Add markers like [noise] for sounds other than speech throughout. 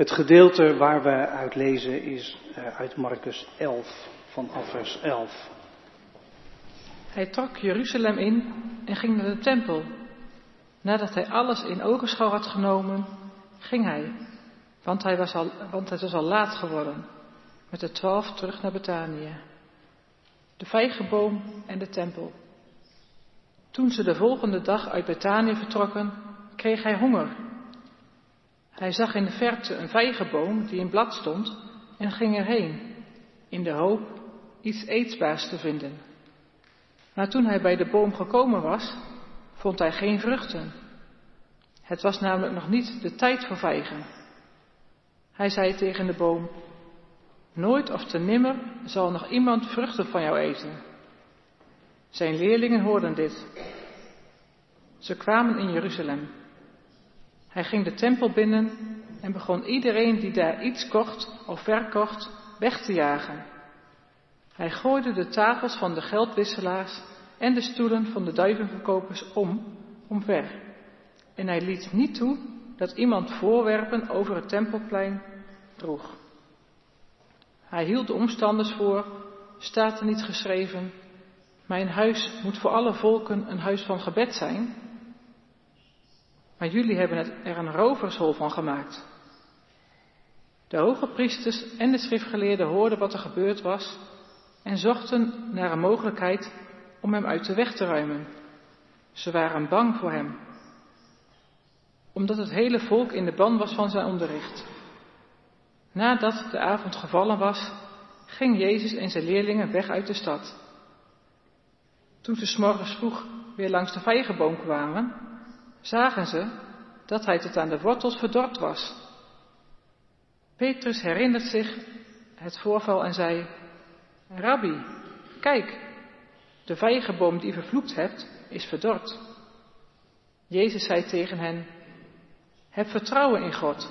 Het gedeelte waar we uit lezen is eh, uit Marcus 11, vanaf vers 11. Hij trok Jeruzalem in en ging naar de tempel. Nadat hij alles in ogenschouw had genomen, ging hij, want, hij was al, want het was al laat geworden, met de twaalf terug naar Betanië. De vijgenboom en de tempel. Toen ze de volgende dag uit Betanië vertrokken, kreeg hij honger. Hij zag in de verte een vijgenboom die in blad stond en ging erheen, in de hoop iets eetbaars te vinden. Maar toen hij bij de boom gekomen was, vond hij geen vruchten. Het was namelijk nog niet de tijd voor vijgen. Hij zei tegen de boom, nooit of te nimmer zal nog iemand vruchten van jou eten. Zijn leerlingen hoorden dit. Ze kwamen in Jeruzalem. Hij ging de tempel binnen en begon iedereen die daar iets kocht of verkocht weg te jagen. Hij gooide de tafels van de geldwisselaars en de stoelen van de duivenverkopers om, omver. En hij liet niet toe dat iemand voorwerpen over het tempelplein droeg. Hij hield de omstanders voor, staat er niet geschreven, mijn huis moet voor alle volken een huis van gebed zijn. Maar jullie hebben er een rovershol van gemaakt. De hoge priesters en de schriftgeleerden hoorden wat er gebeurd was en zochten naar een mogelijkheid om hem uit de weg te ruimen. Ze waren bang voor hem, omdat het hele volk in de ban was van zijn onderricht. Nadat de avond gevallen was, ging Jezus en zijn leerlingen weg uit de stad. Toen ze s'morgens vroeg weer langs de vijgenboom kwamen, zagen ze dat hij tot aan de wortels verdord was. Petrus herinnert zich het voorval en zei, Rabbi, kijk, de vijgenboom die vervloekt hebt, is verdord. Jezus zei tegen hen, heb vertrouwen in God.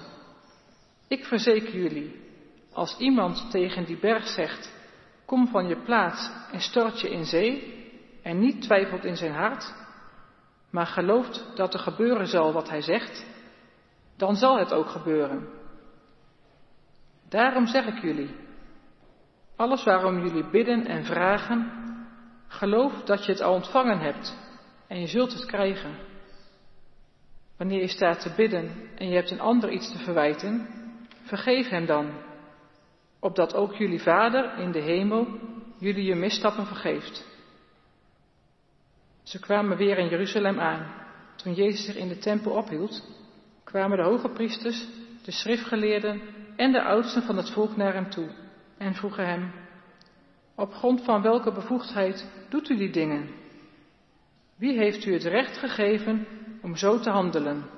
Ik verzeker jullie, als iemand tegen die berg zegt, kom van je plaats en stort je in zee, en niet twijfelt in zijn hart, maar gelooft dat er gebeuren zal wat hij zegt, dan zal het ook gebeuren. Daarom zeg ik jullie, alles waarom jullie bidden en vragen, geloof dat je het al ontvangen hebt en je zult het krijgen. Wanneer je staat te bidden en je hebt een ander iets te verwijten, vergeef hem dan, opdat ook jullie Vader in de hemel jullie je misstappen vergeeft. Ze kwamen weer in Jeruzalem aan. Toen Jezus zich in de tempel ophield, kwamen de hoge priesters, de schriftgeleerden en de oudsten van het volk naar hem toe en vroegen hem, op grond van welke bevoegdheid doet u die dingen? Wie heeft u het recht gegeven om zo te handelen?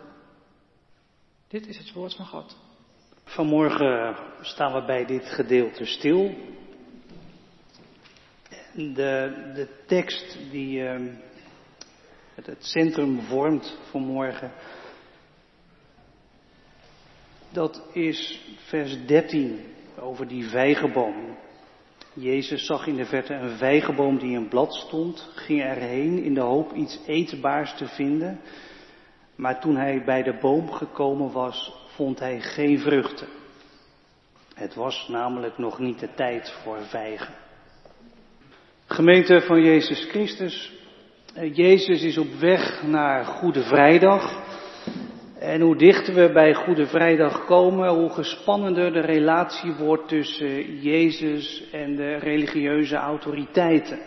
Dit is het woord van God. Vanmorgen staan we bij dit gedeelte stil. De, de tekst die uh, het, centrum vormt vanmorgen, dat is vers 13 over die vijgenboom. Jezus zag in de verte een vijgenboom die in blad stond, ging erheen in de hoop iets eetbaars te vinden. Maar toen hij bij de boom gekomen was, vond hij geen vruchten. Het was namelijk nog niet de tijd voor vijgen. Gemeente van Jezus Christus, Jezus is op weg naar Goede Vrijdag. En hoe dichter we bij Goede Vrijdag komen, hoe gespannender de relatie wordt tussen Jezus en de religieuze autoriteiten.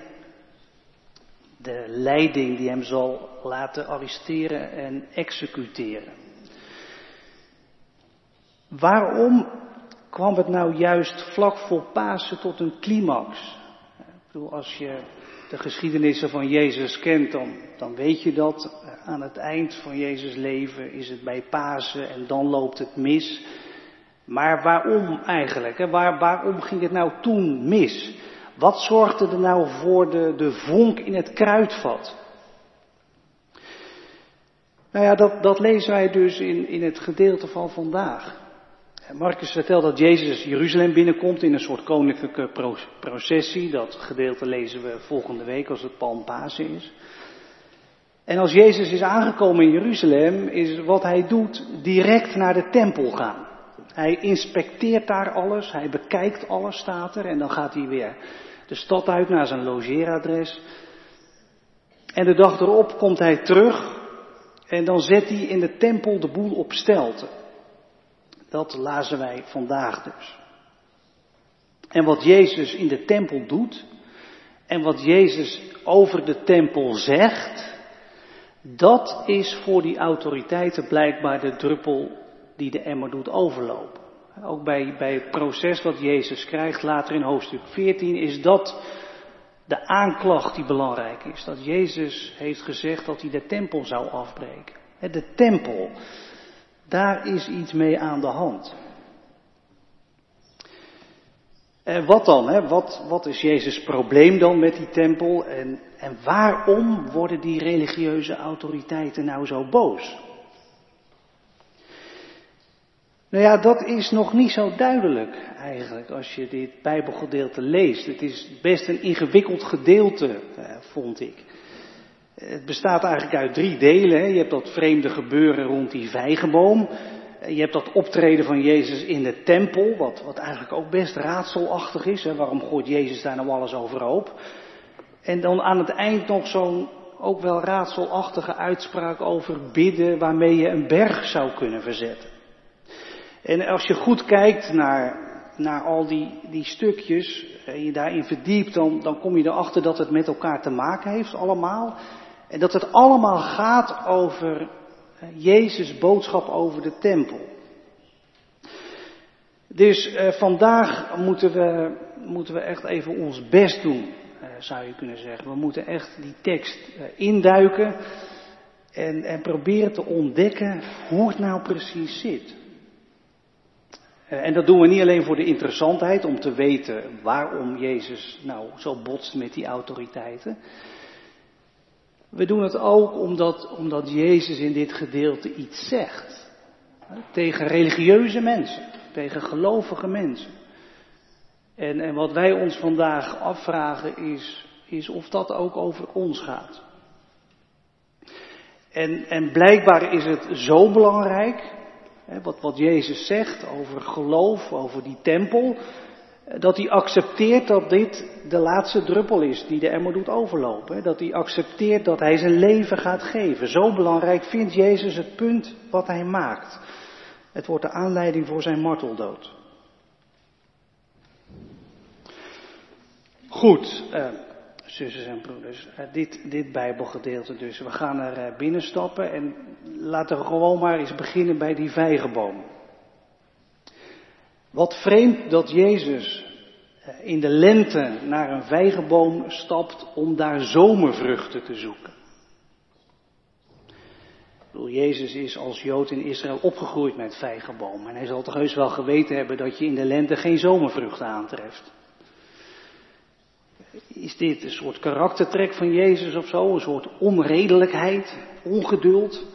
De leiding die hem zal laten arresteren en executeren. Waarom kwam het nou juist vlak voor Pasen tot een climax? Ik bedoel, als je de geschiedenissen van Jezus kent, dan, dan weet je dat. Aan het eind van Jezus leven is het bij Pasen en dan loopt het mis. Maar waarom eigenlijk? Waar, waarom ging het nou toen mis? Wat zorgde er nou voor de, de vonk in het kruidvat? Nou ja, dat, dat lezen wij dus in, in het gedeelte van vandaag. Marcus vertelt dat Jezus Jeruzalem binnenkomt in een soort koninklijke processie. Dat gedeelte lezen we volgende week als het Palmpasen is. En als Jezus is aangekomen in Jeruzalem, is wat hij doet direct naar de tempel gaan. Hij inspecteert daar alles, hij bekijkt alles, staat er, en dan gaat hij weer de stad uit naar zijn logeeradres. En de dag erop komt hij terug en dan zet hij in de tempel de boel op stelten. Dat lazen wij vandaag dus. En wat Jezus in de tempel doet en wat Jezus over de tempel zegt, dat is voor die autoriteiten blijkbaar de druppel die de emmer doet overlopen. Ook bij, bij het proces wat Jezus krijgt later in hoofdstuk 14 is dat de aanklacht die belangrijk is. Dat Jezus heeft gezegd dat hij de tempel zou afbreken. De tempel, daar is iets mee aan de hand. En wat dan? Hè? Wat, wat is Jezus' probleem dan met die tempel? En, en waarom worden die religieuze autoriteiten nou zo boos? Nou ja, dat is nog niet zo duidelijk eigenlijk als je dit Bijbelgedeelte leest. Het is best een ingewikkeld gedeelte, eh, vond ik. Het bestaat eigenlijk uit drie delen. Je hebt dat vreemde gebeuren rond die vijgenboom. Je hebt dat optreden van Jezus in de tempel, wat, wat eigenlijk ook best raadselachtig is. Waarom gooit Jezus daar nou alles overhoop? En dan aan het eind nog zo'n ook wel raadselachtige uitspraak over bidden waarmee je een berg zou kunnen verzetten. En als je goed kijkt naar, naar al die, die stukjes en je daarin verdiept, dan kom je erachter dat het met elkaar te maken heeft allemaal. En dat het allemaal gaat over eh, Jezus' boodschap over de tempel. Dus eh, vandaag moeten we, moeten we echt even ons best doen, eh, zou je kunnen zeggen. We moeten echt die tekst induiken en, en proberen te ontdekken hoe het nou precies zit. En dat doen we niet alleen voor de interessantheid, om te weten waarom Jezus nou zo botst met die autoriteiten. We doen het ook omdat, omdat Jezus in dit gedeelte iets zegt. Tegen religieuze mensen, tegen gelovige mensen. En, en wat wij ons vandaag afvragen is, is of dat ook over ons gaat. En, en blijkbaar is het zo belangrijk wat, wat Jezus zegt over geloof, over die tempel, dat hij accepteert dat dit de laatste druppel is die de emmer doet overlopen. Dat hij accepteert dat hij zijn leven gaat geven. Zo belangrijk vindt Jezus het punt wat hij maakt. Het wordt de aanleiding voor zijn marteldood. Goed, eh, en broeders, eh, dit, dit Bijbelgedeelte dus. We gaan er eh, binnenstappen en laten we gewoon maar eens beginnen bij die vijgenboom. Wat vreemd dat Jezus eh, in de lente naar een vijgenboom stapt om daar zomervruchten te zoeken. Jezus is als Jood in Israël opgegroeid met vijgenbomen. En hij zal toch heus wel geweten hebben dat je in de lente geen zomervruchten aantreft. Is dit een soort karaktertrek van Jezus of zo? Een soort onredelijkheid, ongeduld?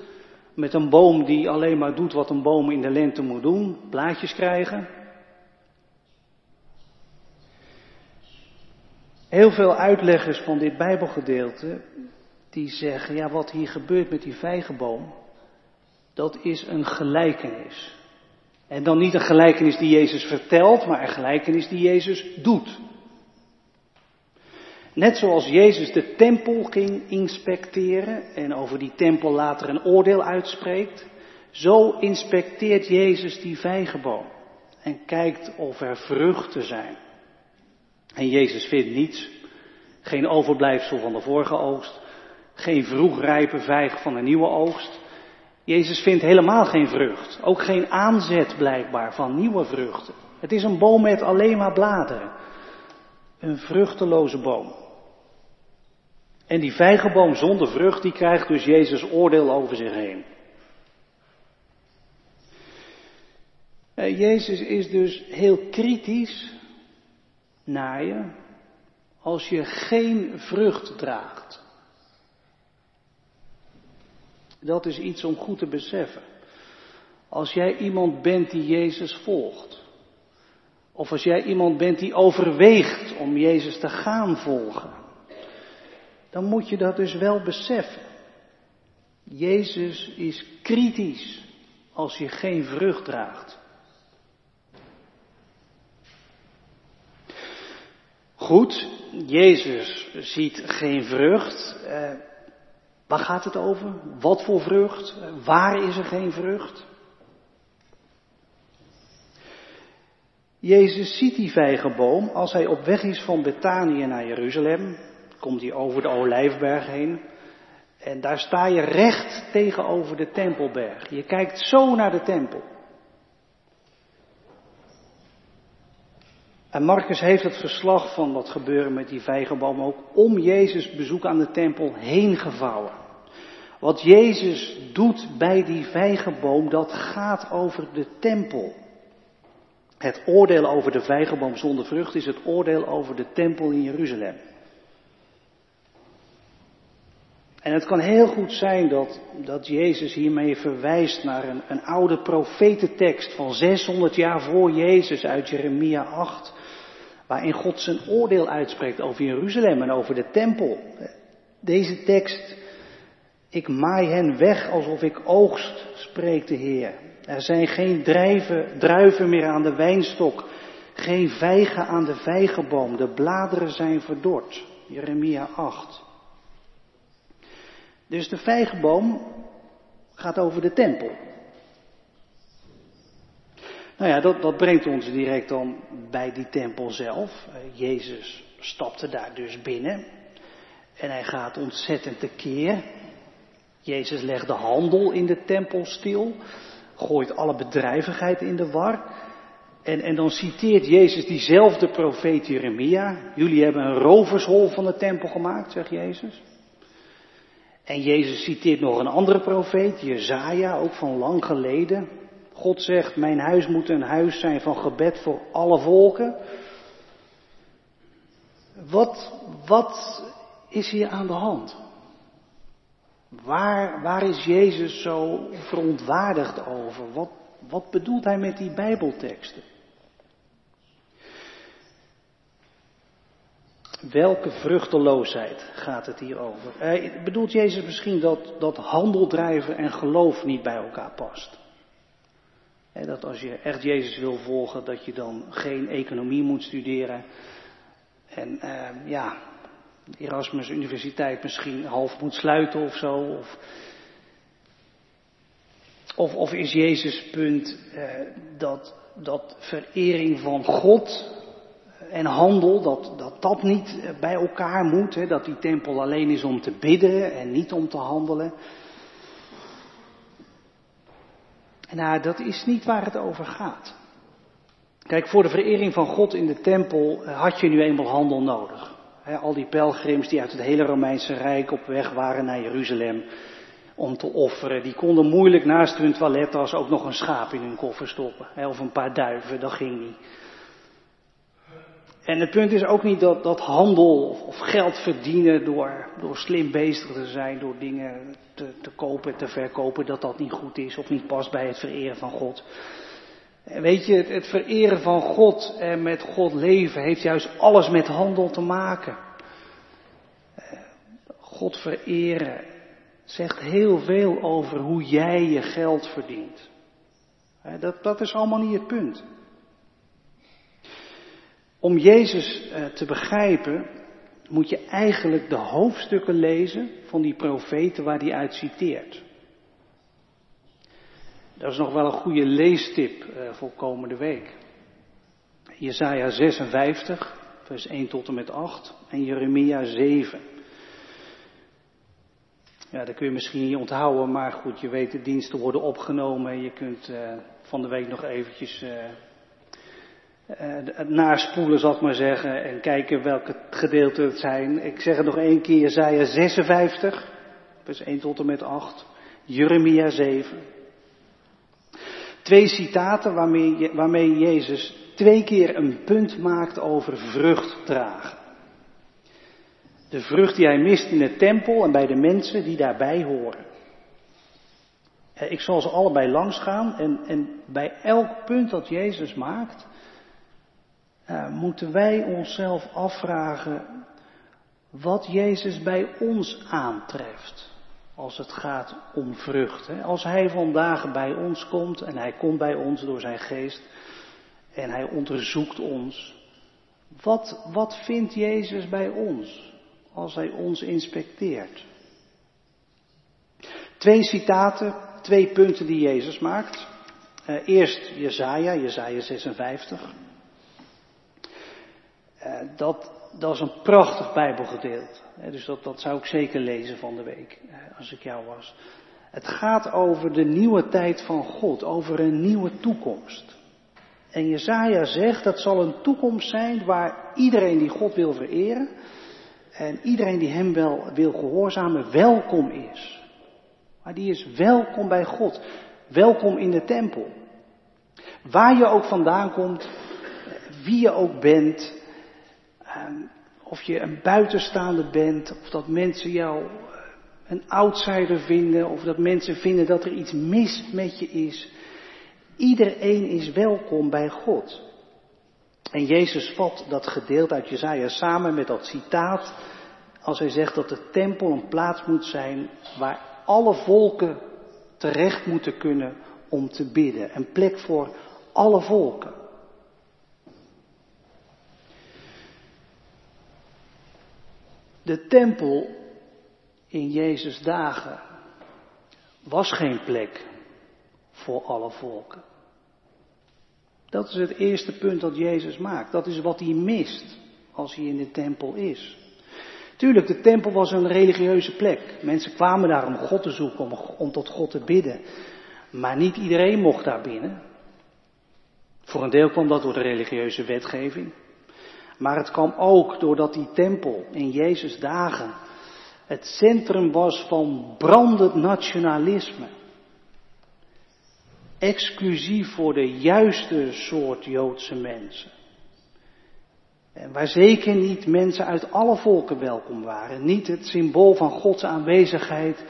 Met een boom die alleen maar doet wat een boom in de lente moet doen, blaadjes krijgen? Heel veel uitleggers van dit Bijbelgedeelte, die zeggen, ja wat hier gebeurt met die vijgenboom, dat is een gelijkenis. En dan niet een gelijkenis die Jezus vertelt, maar een gelijkenis die Jezus doet. Net zoals Jezus de tempel ging inspecteren en over die tempel later een oordeel uitspreekt, zo inspecteert Jezus die vijgenboom en kijkt of er vruchten zijn. En Jezus vindt niets, geen overblijfsel van de vorige oogst, geen vroegrijpe vijg van de nieuwe oogst. Jezus vindt helemaal geen vrucht, ook geen aanzet blijkbaar van nieuwe vruchten. Het is een boom met alleen maar bladeren. Een vruchteloze boom. En die vijgenboom zonder vrucht, die krijgt dus Jezus oordeel over zich heen. Jezus is dus heel kritisch naar je als je geen vrucht draagt. Dat is iets om goed te beseffen. Als jij iemand bent die Jezus volgt, of als jij iemand bent die overweegt om Jezus te gaan volgen, dan moet je dat dus wel beseffen. Jezus is kritisch als je geen vrucht draagt. Goed, Jezus ziet geen vrucht. Eh, waar gaat het over? Wat voor vrucht? Waar is er geen vrucht? Jezus ziet die vijgenboom als hij op weg is van Betanië naar Jeruzalem. Komt hij over de Olijfberg heen. En daar sta je recht tegenover de Tempelberg. Je kijkt zo naar de Tempel. En Marcus heeft het verslag van wat gebeuren met die vijgenboom ook om Jezus bezoek aan de tempel heen gevouwen. Wat Jezus doet bij die vijgenboom, dat gaat over de tempel. Het oordeel over de vijgenboom zonder vrucht is het oordeel over de tempel in Jeruzalem. En het kan heel goed zijn dat, dat Jezus hiermee verwijst naar een, een oude profetentekst van 600 jaar voor Jezus uit Jeremia 8, waarin God zijn oordeel uitspreekt over Jeruzalem en over de tempel. Deze tekst, ik maai hen weg alsof ik oogst, spreekt de Heer. Er zijn geen druiven meer aan de wijnstok, geen vijgen aan de vijgenboom, de bladeren zijn verdord. Jeremia 8. Dus de vijgenboom gaat over de tempel. Nou ja, dat, dat brengt ons direct dan bij die tempel zelf. Eh, Jezus stapte daar dus binnen. En hij gaat ontzettend tekeer. Jezus legt de handel in de tempel stil. Gooit alle bedrijvigheid in de war. En, en dan citeert Jezus diezelfde profeet Jeremia. Jullie hebben een rovershol van de tempel gemaakt, zegt Jezus. En Jezus citeert nog een andere profeet, Jezaja, ook van lang geleden. God zegt, mijn huis moet een huis zijn van gebed voor alle volken. Wat, wat is hier aan de hand? Waar, waar is Jezus zo verontwaardigd over? Wat, wat bedoelt hij met die Bijbelteksten? Welke vruchteloosheid gaat het hier over? Eh, bedoelt Jezus misschien dat, dat handeldrijven en geloof niet bij elkaar past? Dat als je echt Jezus wil volgen, dat je dan geen economie moet studeren. En eh, ja, de Erasmus Universiteit misschien half moet sluiten of zo. Of, of, is Jezus punt eh, dat, dat verering van God en handel, dat, dat dat niet bij elkaar moet. Dat die tempel alleen is om te bidden en niet om te handelen. Nou, dat is niet waar het over gaat. Kijk, voor de verering van God in de tempel eh, had je nu eenmaal handel nodig. al die pelgrims die uit het hele Romeinse Rijk op weg waren naar Jeruzalem om te offeren, die konden moeilijk naast hun toilettas ook nog een schaap in hun koffer stoppen. of een paar duiven, dat ging niet. En het punt is ook niet dat, dat handel of, geld verdienen door, door slim bezig te zijn, door dingen te, te kopen, te verkopen, dat dat niet goed is of niet past bij het vereren van God. En weet je, het, het vereren van God en met God leven heeft juist alles met handel te maken. God vereren zegt heel veel over hoe jij je geld verdient. Dat, dat is allemaal niet het punt. Om Jezus eh, te begrijpen moet je eigenlijk de hoofdstukken lezen van die profeten waar hij uit citeert. Dat is nog wel een goede leestip uh, voor komende week. Jesaja 56, vers 1 tot en met 8 en Jeremia 7. Ja, dat kun je misschien niet onthouden, maar goed, je weet de diensten worden opgenomen. Je kunt uh, van de week nog eventjes het naspoelen, zal ik maar zeggen, en kijken welke gedeelten het zijn. Ik zeg het nog één keer, Jezaja 56, vers 1 tot en met 8, Jeremia 7. Twee citaten waarmee, waarmee Jezus twee keer een punt maakt over vrucht dragen. De vrucht die hij mist in de tempel en bij de mensen die daarbij horen. Ik zal ze allebei langs gaan en, en bij elk punt dat Jezus maakt, uh, moeten wij onszelf afvragen wat Jezus bij ons aantreft. Als het gaat om vrucht. Hè. Als Hij vandaag bij ons komt en Hij komt bij ons door Zijn geest en Hij onderzoekt ons. Wat, wat vindt Jezus bij ons als hij ons inspecteert? Twee citaten, twee punten die Jezus maakt. Uh, eerst Jezaja, Jezaja 56. Uh, dat, dat is een prachtig Bijbelgedeelte. Dus dat, dat zou ik zeker lezen van de week, als ik jou was. Het gaat over de nieuwe tijd van God, over een nieuwe toekomst. En Jezaja zegt dat zal een toekomst zijn waar iedereen die God wil vereren en iedereen die hem wel wil gehoorzamen welkom is. Maar die is welkom bij God, welkom in de tempel. Waar je ook vandaan komt, wie je ook bent, ehm, of je een buitenstaander bent, of dat mensen jou eh, een outsider vinden, of dat mensen vinden dat er iets mis met je is. Iedereen is welkom bij God. En Jezus vat dat gedeelte uit Jezaja samen met dat citaat als hij zegt dat de tempel een plaats moet zijn waar alle volken terecht moeten kunnen om te bidden. Een plek voor alle volken. De tempel in Jezus' dagen was geen plek voor alle volken. Dat is het eerste punt dat Jezus maakt. Dat is wat hij mist als hij in de tempel is. Tuurlijk, de tempel was een religieuze plek. Mensen kwamen daar om God te zoeken, om, tot God te bidden. Maar niet iedereen mocht daar binnen. Voor een deel kwam dat door de religieuze wetgeving. Maar het kwam ook doordat die tempel in Jezus' dagen het centrum was van brandend nationalisme. Exclusief voor de juiste soort Joodse mensen. En waar zeker niet mensen uit alle volken welkom waren. Niet het symbool van Gods aanwezigheid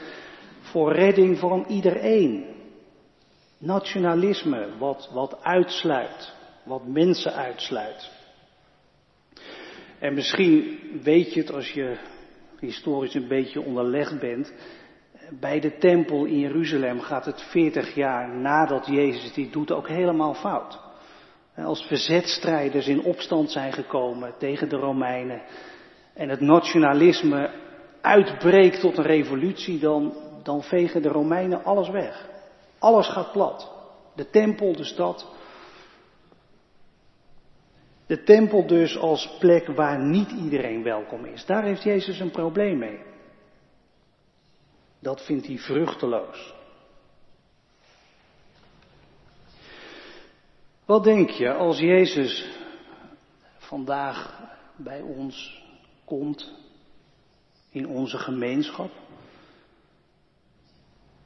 voor redding van iedereen. Nationalisme, wat, wat uitsluit, wat mensen uitsluit. En misschien weet je het als je historisch een beetje onderlegd bent. Bij de tempel in Jeruzalem gaat het 40 jaar nadat Jezus dit doet ook helemaal fout. Als verzetstrijders in opstand zijn gekomen tegen de Romeinen en het nationalisme uitbreekt tot een revolutie, dan, dan vegen de Romeinen alles weg. Alles gaat plat. De tempel, de stad. De tempel dus als plek waar niet iedereen welkom is. Daar heeft Jezus een probleem mee. Dat vindt hij vruchteloos. Wat denk je als Jezus vandaag bij ons komt in onze gemeenschap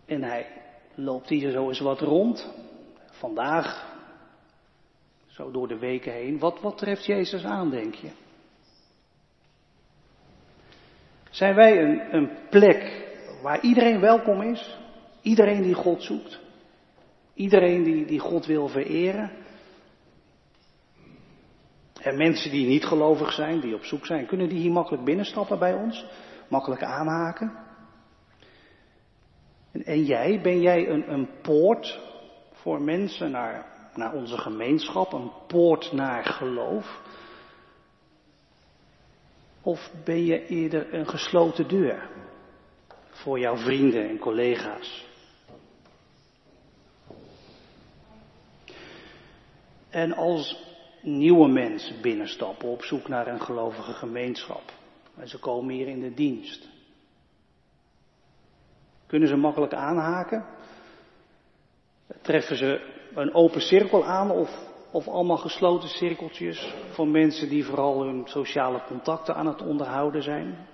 en hij loopt hier zo eens wat rond, vandaag, zo door de weken heen, wat, wat treft Jezus aan, denk je? Zijn wij een, een plek waar iedereen welkom is? Iedereen die God zoekt? Iedereen die, die God wil vereren? En mensen die niet gelovig zijn, die op zoek zijn, kunnen die hier makkelijk binnenstappen bij ons? Makkelijk aanhaken? En, en jij, ben jij een, een poort voor mensen naar, naar onze gemeenschap, een poort naar geloof? Of ben je eerder een gesloten deur voor jouw vrienden en collega's? En als nieuwe mensen binnenstappen op zoek naar een gelovige gemeenschap. En ze komen hier in de dienst. Kunnen ze makkelijk aanhaken? Treffen ze een open cirkel aan of, of allemaal gesloten cirkeltjes van mensen die vooral hun sociale contacten aan het onderhouden zijn?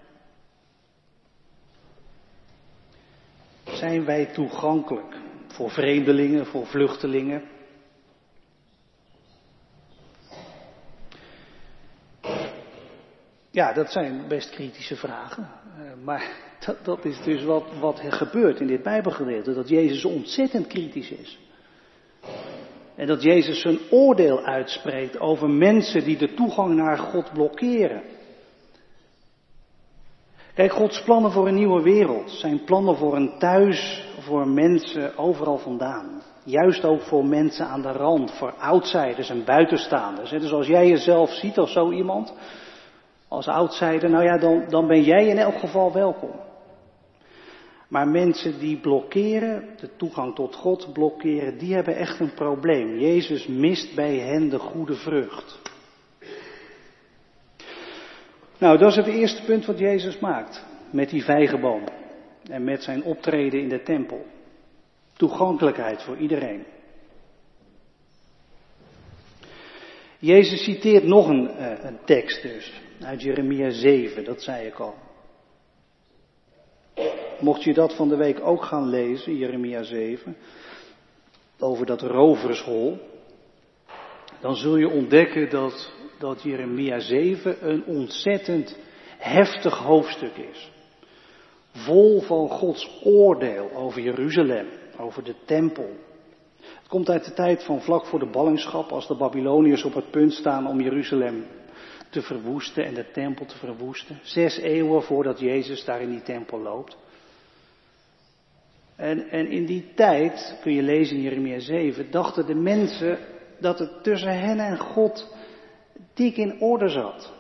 Zijn wij toegankelijk voor vreemdelingen, voor vluchtelingen? Ja, dat zijn best kritische vragen. Uh, maar [laughs] dat, dat, is dus wat, wat er gebeurt in dit Bijbelgedeelte. Dat Jezus ontzettend kritisch is. En dat Jezus zijn oordeel uitspreekt over mensen die de toegang naar God blokkeren. Kijk, Gods plannen voor een nieuwe wereld zijn plannen voor een thuis voor mensen overal vandaan. Juist ook voor mensen aan de rand, voor outsiders en buitenstaanders. Dus als jij jezelf ziet als zo iemand, als outsider, nou ja, dan, dan ben jij in elk geval welkom. Maar mensen die blokkeren, de toegang tot God blokkeren, die hebben echt een probleem. Jezus mist bij hen de goede vrucht. Nou, dat is het eerste punt wat Jezus maakt met die vijgenboom en met zijn optreden in de tempel. Toegankelijkheid voor iedereen. Jezus citeert nog een, eh, een tekst dus, uit Jeremia 7, dat zei ik al. Mocht je dat van de week ook gaan lezen, Jeremia 7, over dat rovershol, dan zul je ontdekken dat, dat Jeremia 7 een ontzettend heftig hoofdstuk is. Vol van Gods oordeel over Jeruzalem, over de tempel. Het komt uit de tijd van vlak voor de ballingschap, als de Babyloniërs op het punt staan om Jeruzalem te verwoesten en de tempel te verwoesten. Zes eeuwen voordat Jezus daar in die tempel loopt. En, en in die tijd, kun je lezen in Jeremia 7, dachten de mensen dat het tussen hen en God dik in orde zat.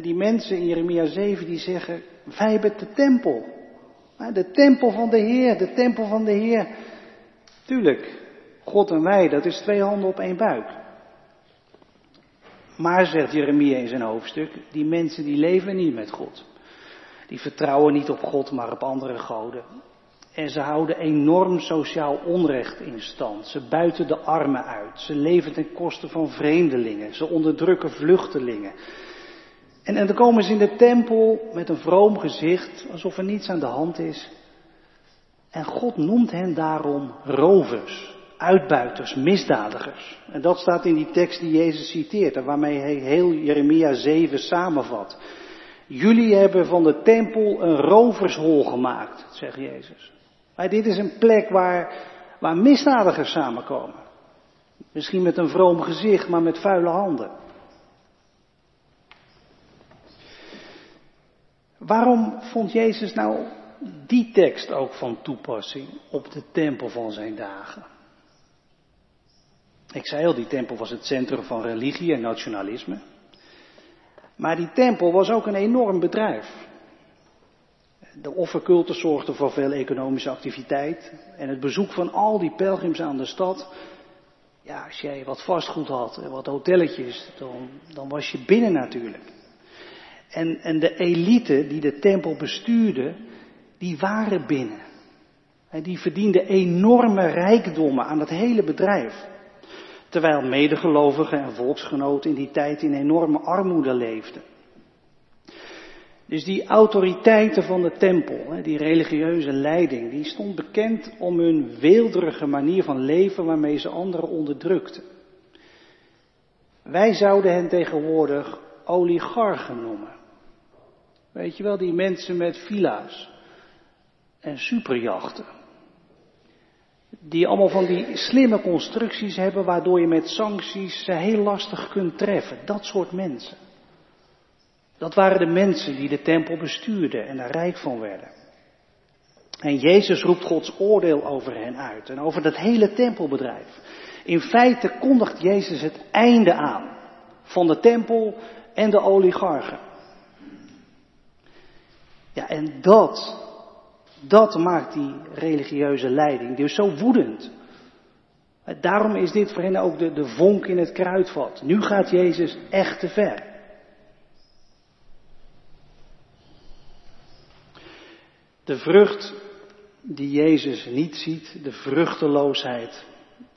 Die mensen in Jeremia 7 die zeggen, wij hebben de tempel. De tempel van de Heer, de tempel van de Heer. Tuurlijk, God en wij, dat is twee handen op één buik. Maar, zegt Jeremia in zijn hoofdstuk, die mensen die leven niet met God. Die vertrouwen niet op God, maar op andere goden. En ze houden enorm sociaal onrecht in stand. Ze buiten de armen uit. Ze leven ten koste van vreemdelingen. Ze onderdrukken vluchtelingen. En, en dan komen ze in de tempel met een vroom gezicht, alsof er niets aan de hand is. En God noemt hen daarom rovers, uitbuiters, misdadigers. En dat staat in die tekst die Jezus citeert en waarmee hij heel Jeremia 7 samenvat. Jullie hebben van de tempel een rovershol gemaakt, zegt Jezus. Maar dit is een plek waar, waar misdadigers samenkomen. Misschien met een vroom gezicht, maar met vuile handen. Waarom vond Jezus nou die tekst ook van toepassing op de tempel van zijn dagen? Ik zei al, die tempel was het centrum van religie en nationalisme. Maar die tempel was ook een enorm bedrijf. De offerculte zorgde voor veel economische activiteit. En het bezoek van al die pelgrims aan de stad. Ja, als jij wat vastgoed had en wat hotelletjes, dan, dan was je binnen natuurlijk. En, en de elite die de tempel bestuurde, die waren binnen. En die verdienden enorme rijkdommen aan het hele bedrijf. Terwijl medegelovigen en volksgenoten in die tijd in enorme armoede leefden. Dus die autoriteiten van de tempel, die religieuze leiding, die stond bekend om hun weelderige manier van leven waarmee ze anderen onderdrukten. Wij zouden hen tegenwoordig oligarchen noemen. Weet je wel, die mensen met villa's en superjachten. Die allemaal van die slimme constructies hebben waardoor je met sancties ze heel lastig kunt treffen. Dat soort mensen. Dat waren de mensen die de tempel bestuurden en er rijk van werden. En Jezus roept Gods oordeel over hen uit en over dat hele tempelbedrijf. In feite kondigt Jezus het einde aan van de tempel en de oligarchen. Ja, en dat, dat maakt die religieuze leiding dus zo woedend. Daarom is dit voor hen ook de, de vonk in het kruidvat. Nu gaat Jezus echt te ver. De vrucht die Jezus niet ziet, de vruchteloosheid,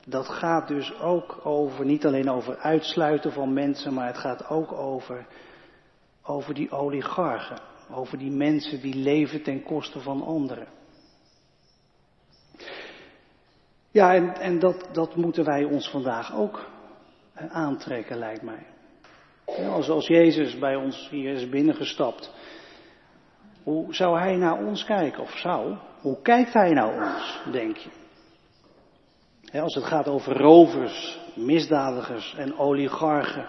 dat gaat dus ook over, niet alleen over uitsluiten van mensen, maar het gaat ook over, over die oligarchen, over die mensen die leven ten koste van anderen. Ja, en, en dat, dat moeten wij ons vandaag ook aantrekken, lijkt mij. Als, als Jezus bij ons hier is binnengestapt, hoe zou hij naar ons kijken? Of zou? Hoe kijkt hij naar ons, denk je? als het gaat over rovers, misdadigers en oligarchen.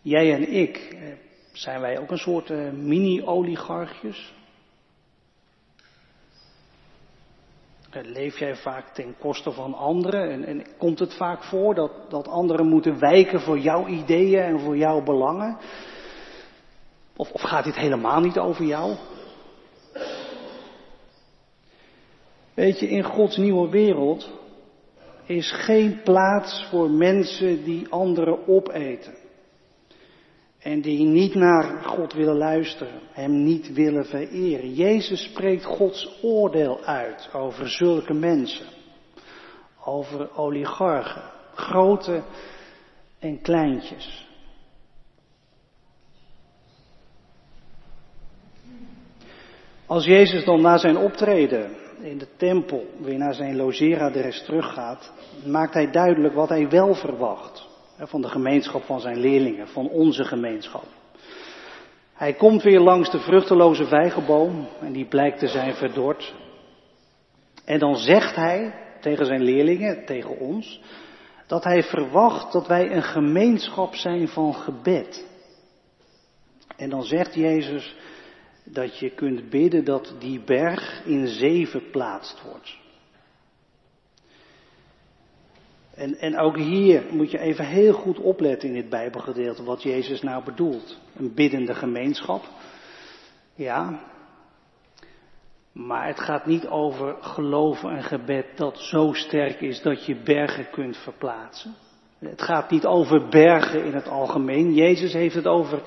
Jij en ik, eh, zijn wij ook een soort uh, mini-oligarchjes? Leef jij vaak ten koste van anderen? En, en, komt het vaak voor dat, dat anderen moeten wijken voor jouw ideeën en voor jouw belangen? Of, gaat dit helemaal niet over jou? Weet je, in Gods nieuwe wereld is geen plaats voor mensen die anderen opeten. En die niet naar God willen luisteren, Hem niet willen vereren. Jezus spreekt Gods oordeel uit over zulke mensen. Over oligarchen, grote en kleintjes. Als Jezus dan na zijn optreden in de tempel weer naar zijn logeeradres teruggaat, maakt hij duidelijk wat hij wel verwacht van de gemeenschap van zijn leerlingen, van onze gemeenschap. Hij komt weer langs de vruchteloze vijgenboom en die blijkt te zijn verdord. En dan zegt hij tegen zijn leerlingen, tegen ons, dat hij verwacht dat wij een gemeenschap zijn van gebed. En dan zegt Jezus dat je kunt bidden dat die berg in zee verplaatst wordt. En, en ook hier moet je even heel goed opletten in dit Bijbelgedeelte wat Jezus nou bedoelt. Een biddende gemeenschap. Ja. Maar het gaat niet over geloven en gebed dat zo sterk is dat je bergen kunt verplaatsen. Het gaat niet over bergen in het algemeen. Jezus heeft het over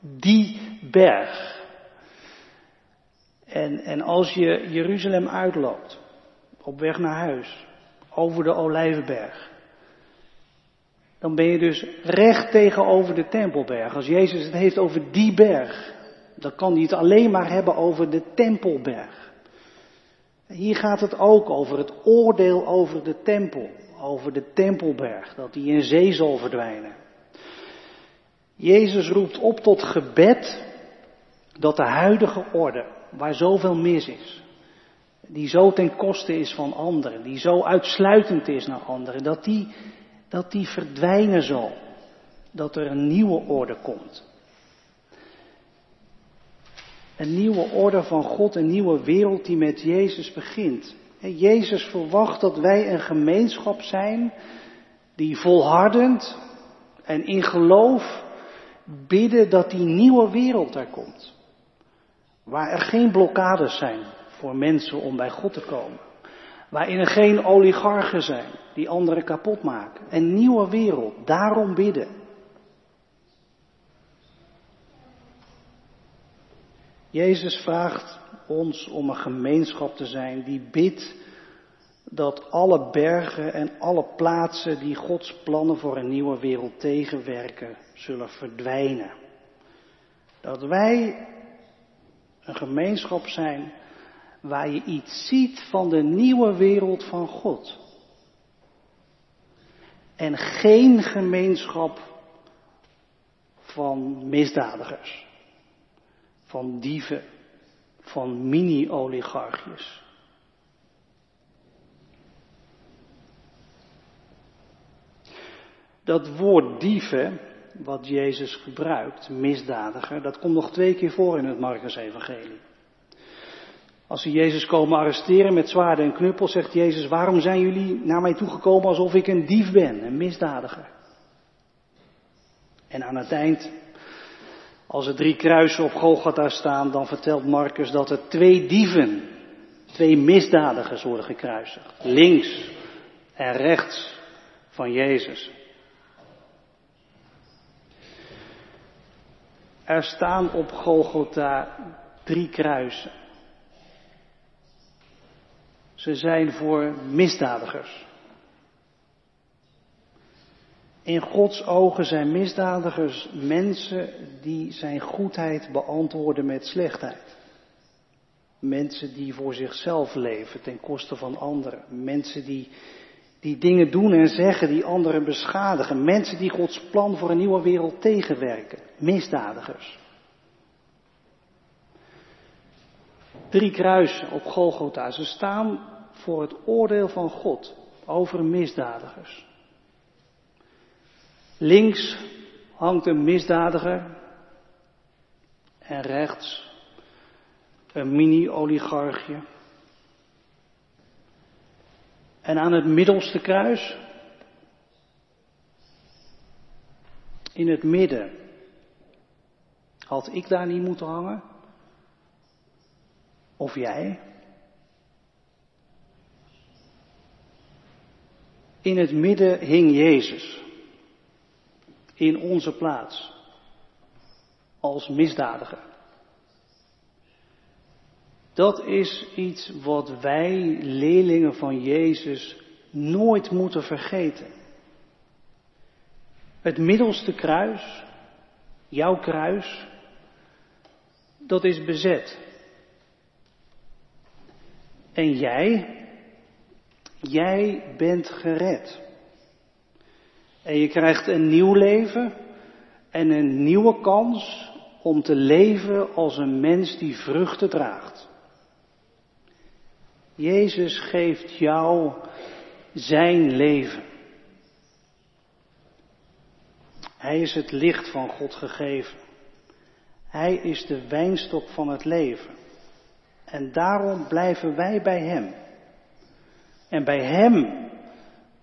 die berg. En, en als je Jeruzalem uitloopt, op weg naar huis, over de Olijfberg. Dan ben je dus recht tegenover de Tempelberg. Als Jezus het heeft over die berg, dan kan hij het alleen maar hebben over de Tempelberg. Hier gaat het ook over het oordeel over de tempel, over de Tempelberg, dat die in zee zal verdwijnen. Jezus roept op tot gebed dat de huidige orde, waar zoveel mis is, die zo ten koste is van anderen, die zo uitsluitend is naar anderen, dat die, dat die verdwijnen zal. Dat er een nieuwe orde komt. Een nieuwe orde van God, een nieuwe wereld die met Jezus begint. Jezus verwacht dat wij een gemeenschap zijn die volhardend en in geloof bidden dat die nieuwe wereld er komt. Waar er geen blokkades zijn, voor mensen om bij God te komen. Waarin er geen oligarchen zijn die anderen kapot maken. Een nieuwe wereld, daarom bidden. Jezus vraagt ons om een gemeenschap te zijn die bidt dat alle bergen en alle plaatsen die Gods plannen voor een nieuwe wereld tegenwerken, zullen verdwijnen. Dat wij een gemeenschap zijn waar je iets ziet van de nieuwe wereld van God. En geen gemeenschap van misdadigers, van dieven, van mini-oligarchjes. Dat woord dieven, wat Jezus gebruikt, misdadiger, dat komt nog twee keer voor in het Marcus-evangelie. Als ze Jezus komen arresteren met zwaarden en knuppels, zegt Jezus, waarom zijn jullie naar mij toegekomen alsof ik een dief ben, een misdadiger? En aan het eind, als er drie kruisen op Golgotha staan, dan vertelt Marcus dat er twee dieven, twee misdadigers worden gekruisigd. Links en rechts van Jezus. Er staan op Golgotha drie kruisen. Ze zijn voor misdadigers. In Gods ogen zijn misdadigers mensen die zijn goedheid beantwoorden met slechtheid. Mensen die voor zichzelf leven ten koste van anderen. Mensen die, die dingen doen en zeggen die anderen beschadigen. Mensen die Gods plan voor een nieuwe wereld tegenwerken. Misdadigers. Drie kruisen op Golgotha. Ze staan voor het oordeel van God over misdadigers. Links hangt een misdadiger en rechts een mini-oligarchje. En aan het middelste kruis, in het midden, had ik daar niet moeten hangen? Of jij? In het midden hing Jezus. In onze plaats. Als misdadiger. Dat is iets wat wij, leerlingen van Jezus, nooit moeten vergeten. Het middelste kruis, jouw kruis, dat is bezet. En jij, jij bent gered. En je krijgt een nieuw leven en een nieuwe kans om te leven als een mens die vruchten draagt. Jezus geeft jou zijn leven. Hij is het licht van God gegeven. Hij is de wijnstok van het leven. En daarom blijven wij bij Hem. En bij Hem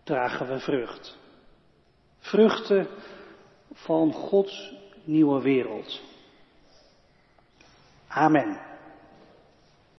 dragen we vrucht. Vruchten van Gods nieuwe wereld. Amen.